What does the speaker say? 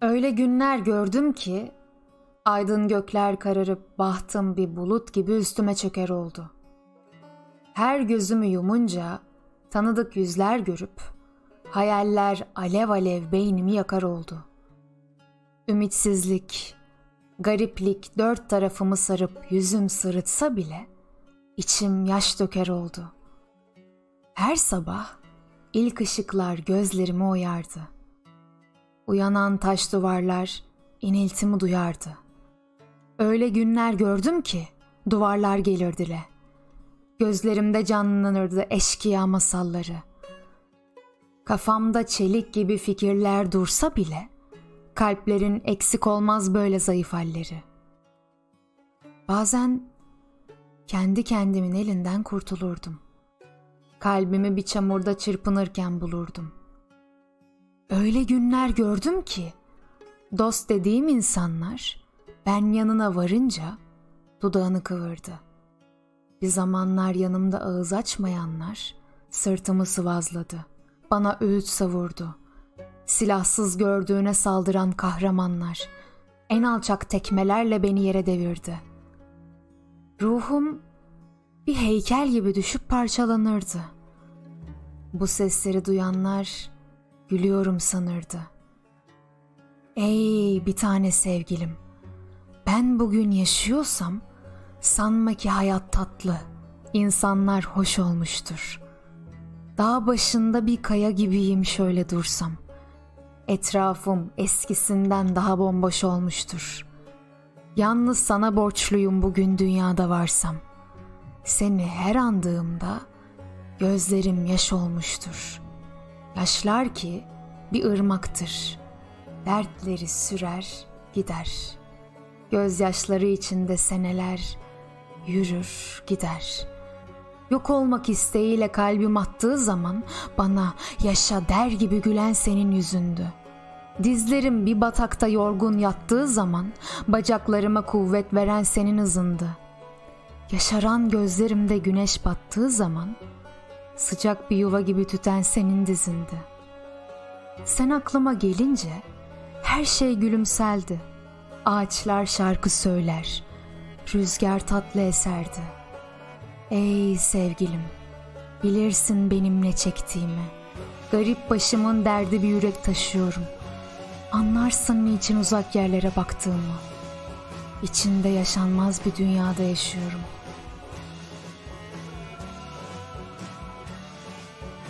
Öyle günler gördüm ki aydın gökler kararıp bahtım bir bulut gibi üstüme çöker oldu. Her gözümü yumunca tanıdık yüzler görüp hayaller alev alev beynimi yakar oldu. Ümitsizlik, gariplik dört tarafımı sarıp yüzüm sırıtsa bile içim yaş döker oldu. Her sabah ilk ışıklar gözlerimi oyardı. Uyanan taş duvarlar iniltimi duyardı. Öyle günler gördüm ki duvarlar gelir dile. Gözlerimde canlanırdı eşkıya masalları. Kafamda çelik gibi fikirler dursa bile kalplerin eksik olmaz böyle zayıf halleri. Bazen kendi kendimin elinden kurtulurdum. Kalbimi bir çamurda çırpınırken bulurdum. Öyle günler gördüm ki dost dediğim insanlar ben yanına varınca dudağını kıvırdı. Bir zamanlar yanımda ağız açmayanlar sırtımı sıvazladı. Bana öğüt savurdu. Silahsız gördüğüne saldıran kahramanlar en alçak tekmelerle beni yere devirdi. Ruhum bir heykel gibi düşüp parçalanırdı. Bu sesleri duyanlar gülüyorum sanırdı. Ey bir tane sevgilim, ben bugün yaşıyorsam sanma ki hayat tatlı, insanlar hoş olmuştur. Dağ başında bir kaya gibiyim şöyle dursam. Etrafım eskisinden daha bomboş olmuştur. Yalnız sana borçluyum bugün dünyada varsam. Seni her andığımda gözlerim yaş olmuştur. Yaşlar ki bir ırmaktır. Dertleri sürer gider. Gözyaşları içinde seneler yürür gider. Yok olmak isteğiyle kalbim attığı zaman bana yaşa der gibi gülen senin yüzündü. Dizlerim bir batakta yorgun yattığı zaman bacaklarıma kuvvet veren senin hızındı. Yaşaran gözlerimde güneş battığı zaman sıcak bir yuva gibi tüten senin dizindi. Sen aklıma gelince her şey gülümseldi. Ağaçlar şarkı söyler, rüzgar tatlı eserdi. Ey sevgilim, bilirsin benim ne çektiğimi. Garip başımın derdi bir yürek taşıyorum. Anlarsın niçin uzak yerlere baktığımı. İçinde yaşanmaz bir dünyada yaşıyorum.''